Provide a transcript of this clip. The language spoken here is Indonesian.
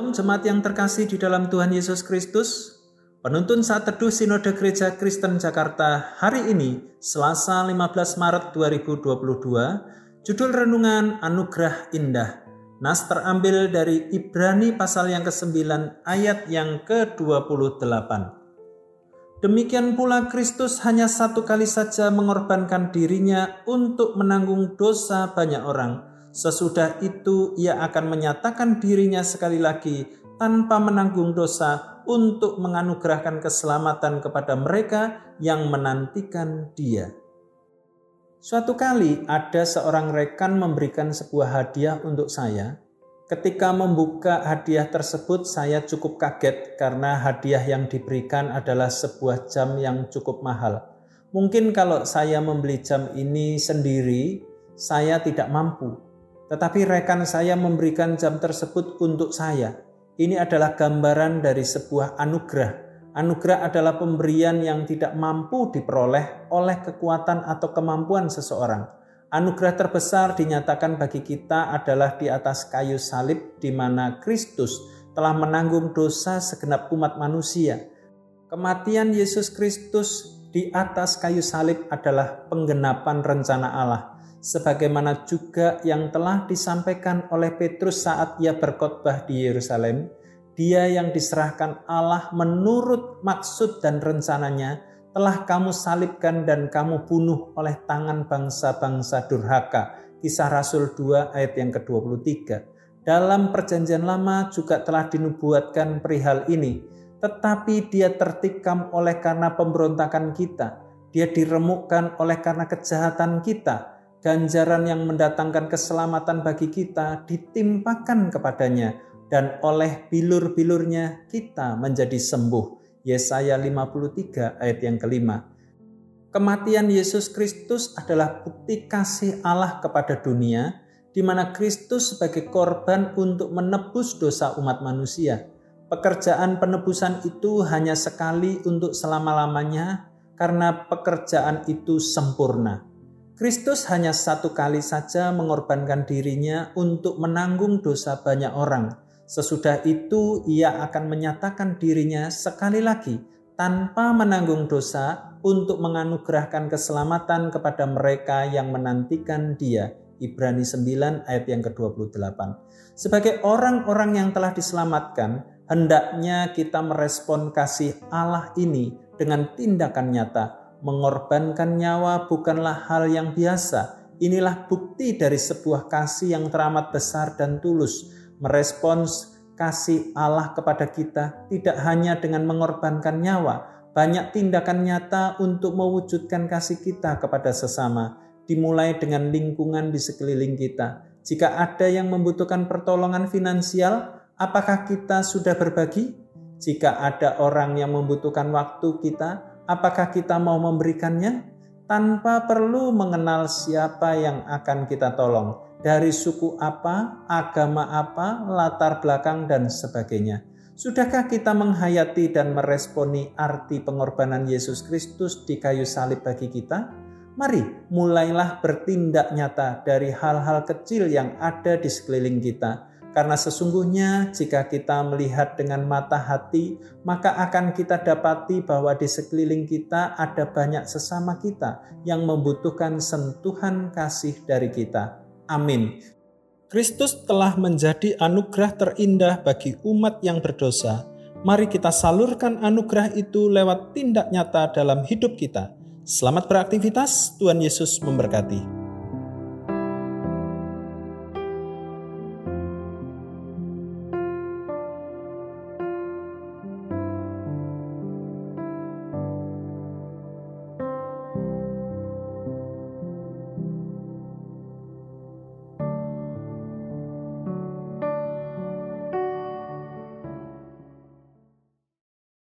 Shalom jemaat yang terkasih di dalam Tuhan Yesus Kristus. Penuntun saat teduh Sinode Gereja Kristen Jakarta hari ini, Selasa 15 Maret 2022, judul renungan Anugerah Indah. Nas terambil dari Ibrani pasal yang ke-9 ayat yang ke-28. Demikian pula Kristus hanya satu kali saja mengorbankan dirinya untuk menanggung dosa banyak orang Sesudah itu ia akan menyatakan dirinya sekali lagi tanpa menanggung dosa untuk menganugerahkan keselamatan kepada mereka yang menantikan dia. Suatu kali ada seorang rekan memberikan sebuah hadiah untuk saya. Ketika membuka hadiah tersebut, saya cukup kaget karena hadiah yang diberikan adalah sebuah jam yang cukup mahal. Mungkin kalau saya membeli jam ini sendiri, saya tidak mampu tetapi rekan saya memberikan jam tersebut untuk saya. Ini adalah gambaran dari sebuah anugerah. Anugerah adalah pemberian yang tidak mampu diperoleh oleh kekuatan atau kemampuan seseorang. Anugerah terbesar dinyatakan bagi kita adalah di atas kayu salib di mana Kristus telah menanggung dosa segenap umat manusia. Kematian Yesus Kristus di atas kayu salib adalah penggenapan rencana Allah sebagaimana juga yang telah disampaikan oleh Petrus saat ia berkhotbah di Yerusalem, dia yang diserahkan Allah menurut maksud dan rencananya telah kamu salibkan dan kamu bunuh oleh tangan bangsa-bangsa durhaka. Kisah Rasul 2 ayat yang ke-23. Dalam perjanjian lama juga telah dinubuatkan perihal ini, tetapi dia tertikam oleh karena pemberontakan kita. Dia diremukkan oleh karena kejahatan kita ganjaran yang mendatangkan keselamatan bagi kita ditimpakan kepadanya dan oleh bilur-bilurnya kita menjadi sembuh. Yesaya 53 ayat yang kelima. Kematian Yesus Kristus adalah bukti kasih Allah kepada dunia di mana Kristus sebagai korban untuk menebus dosa umat manusia. Pekerjaan penebusan itu hanya sekali untuk selama-lamanya karena pekerjaan itu sempurna. Kristus hanya satu kali saja mengorbankan dirinya untuk menanggung dosa banyak orang. Sesudah itu, ia akan menyatakan dirinya sekali lagi tanpa menanggung dosa untuk menganugerahkan keselamatan kepada mereka yang menantikan Dia. Ibrani 9 ayat yang ke-28. Sebagai orang-orang yang telah diselamatkan, hendaknya kita merespon kasih Allah ini dengan tindakan nyata Mengorbankan nyawa bukanlah hal yang biasa. Inilah bukti dari sebuah kasih yang teramat besar dan tulus. Merespons kasih Allah kepada kita tidak hanya dengan mengorbankan nyawa, banyak tindakan nyata untuk mewujudkan kasih kita kepada sesama, dimulai dengan lingkungan di sekeliling kita. Jika ada yang membutuhkan pertolongan finansial, apakah kita sudah berbagi? Jika ada orang yang membutuhkan waktu kita, apakah kita mau memberikannya tanpa perlu mengenal siapa yang akan kita tolong, dari suku apa, agama apa, latar belakang, dan sebagainya. Sudahkah kita menghayati dan meresponi arti pengorbanan Yesus Kristus di kayu salib bagi kita? Mari mulailah bertindak nyata dari hal-hal kecil yang ada di sekeliling kita karena sesungguhnya jika kita melihat dengan mata hati, maka akan kita dapati bahwa di sekeliling kita ada banyak sesama kita yang membutuhkan sentuhan kasih dari kita. Amin. Kristus telah menjadi anugerah terindah bagi umat yang berdosa. Mari kita salurkan anugerah itu lewat tindak nyata dalam hidup kita. Selamat beraktivitas, Tuhan Yesus memberkati.